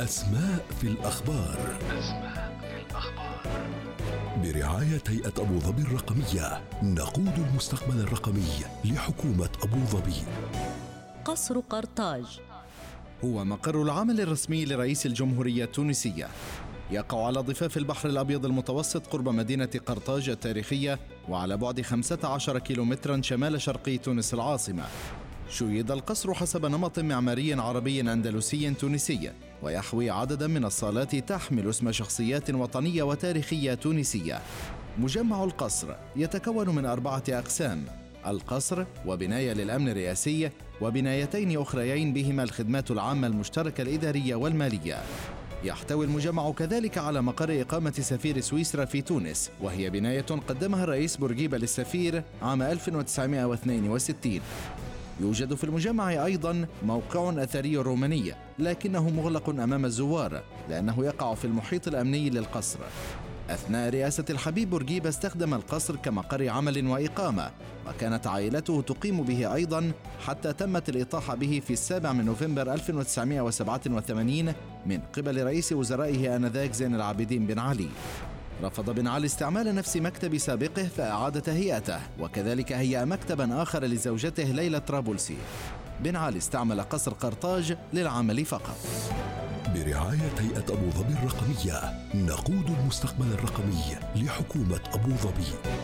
أسماء في الأخبار. أسماء في الأخبار برعاية هيئة أبو ظبي الرقمية نقود المستقبل الرقمي لحكومة أبو ظبي. قصر قرطاج. هو مقر العمل الرسمي لرئيس الجمهورية التونسية. يقع على ضفاف البحر الأبيض المتوسط قرب مدينة قرطاج التاريخية وعلى بعد 15 كيلومترا شمال شرقي تونس العاصمة. شيد القصر حسب نمط معماري عربي أندلسي تونسي. ويحوي عددا من الصالات تحمل اسم شخصيات وطنية وتاريخية تونسية. مجمع القصر يتكون من أربعة أقسام القصر وبناية للأمن الرئاسي وبنايتين أخريين بهما الخدمات العامة المشتركة الإدارية والمالية. يحتوي المجمع كذلك على مقر إقامة سفير سويسرا في تونس وهي بناية قدمها الرئيس بورقيبة للسفير عام 1962 يوجد في المجمع أيضا موقع أثري روماني لكنه مغلق أمام الزوار لأنه يقع في المحيط الأمني للقصر. أثناء رئاسة الحبيب بورقيبة استخدم القصر كمقر عمل وإقامة وكانت عائلته تقيم به أيضا حتى تمت الإطاحة به في السابع من نوفمبر 1987 من قبل رئيس وزرائه آنذاك زين العابدين بن علي. رفض بن علي استعمال نفس مكتب سابقه فأعاد تهيئته وكذلك هيأ مكتبا آخر لزوجته ليلى طرابلسي. بن علي استعمل قصر قرطاج للعمل فقط. برعاية هيئة أبو ظبي الرقمية نقود المستقبل الرقمي لحكومة أبو ظبي.